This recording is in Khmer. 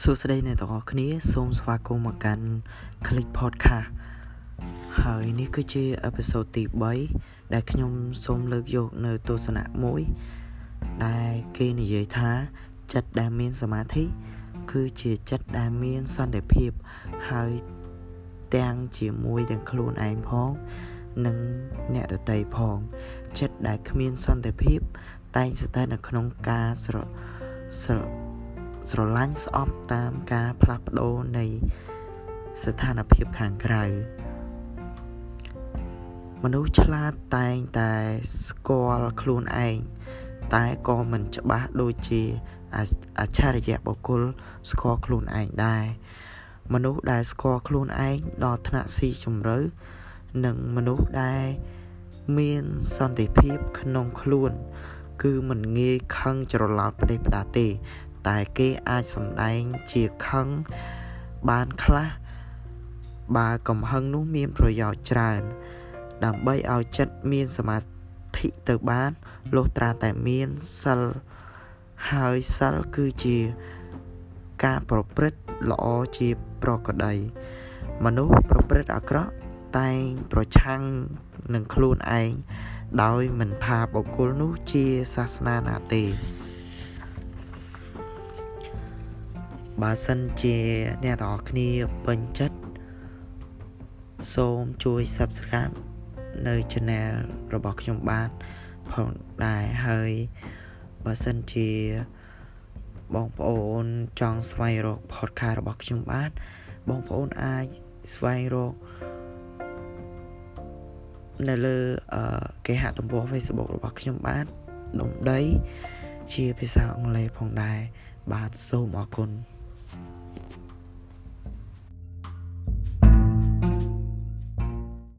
សួស្តីអ្នកទាំងអស់គ្នាសូមស្វាគមន៍មកកាន់ Click Podcast ហើយនេះគឺជាអេពីសូតទី3ដែលខ្ញុំសូមលើកយកនៅទស្សនៈមួយ ដែលគេនិយាយថាចិត្តដែលមានសមាធិគឺជាចិត្តដែលមានសន្តិភាពហើយទាំងជាមួយទាំងខ្លួនឯងផងនិងអ្នកដទៃផងចិត្តដែលគ្មានសន្តិភាព តែងស្ថិតនៅក្នុងការស្រស្រ ស្រឡាញ់ស្អប់តាមការផ្លាស់ប្ដូរនៃស្ថានភាពខាងក្រៅមនុស្សឆ្លាតតែងតែស្គាល់ខ្លួនឯងតែក៏មិនច្បាស់ដូចជាអច្ឆរិយៈបុគ្គលស្គាល់ខ្លួនឯងដែរមនុស្សដែលស្គាល់ខ្លួនឯងដល់ថ្នាក់ស៊ីជម្រៅនិងមនុស្សដែលមានសន្តិភាពក្នុងខ្លួន គឺមិនងាយខឹងច្រឡោតផ្ដេសផ្ដាទេ តែគេអាចសម្ដែងជាខឹងបានខ្លះបើកំហឹងនោះមានប្រយោជន៍ច្រើន ដើម្បីឲ្យចិត្តមានសមាធិទៅបានលុះត្រាតែមានសិលហើយសិលគឺជាការប្រព្រឹត្តល្អជាប្រក្តីមនុស្សប្រព្រឹត្តអាក្រក់តែងប្រឆាំងនឹងខ្លួនឯងដោយមិនថាបុគ្គលនោះជាសាសនាណាទេ បើសិនជាអ្នកទាំងអស់គ្នាពេញចិត្តសូមជួយ Subscribe នៅ Channel របស់ខ្ញុំបានផងដែរហើយបើសិនជាបងប្អូនចង់ស្វែងរក podcast របស់ខ្ញុំបានបងប្អូនអាចស្វែងរកនៅលើគេហទំព័រ Facebook របស់ខ្ញុំបានដុំដី ជាភាសាអង់គ្លេសផងដែរបាទសូមអរគុណ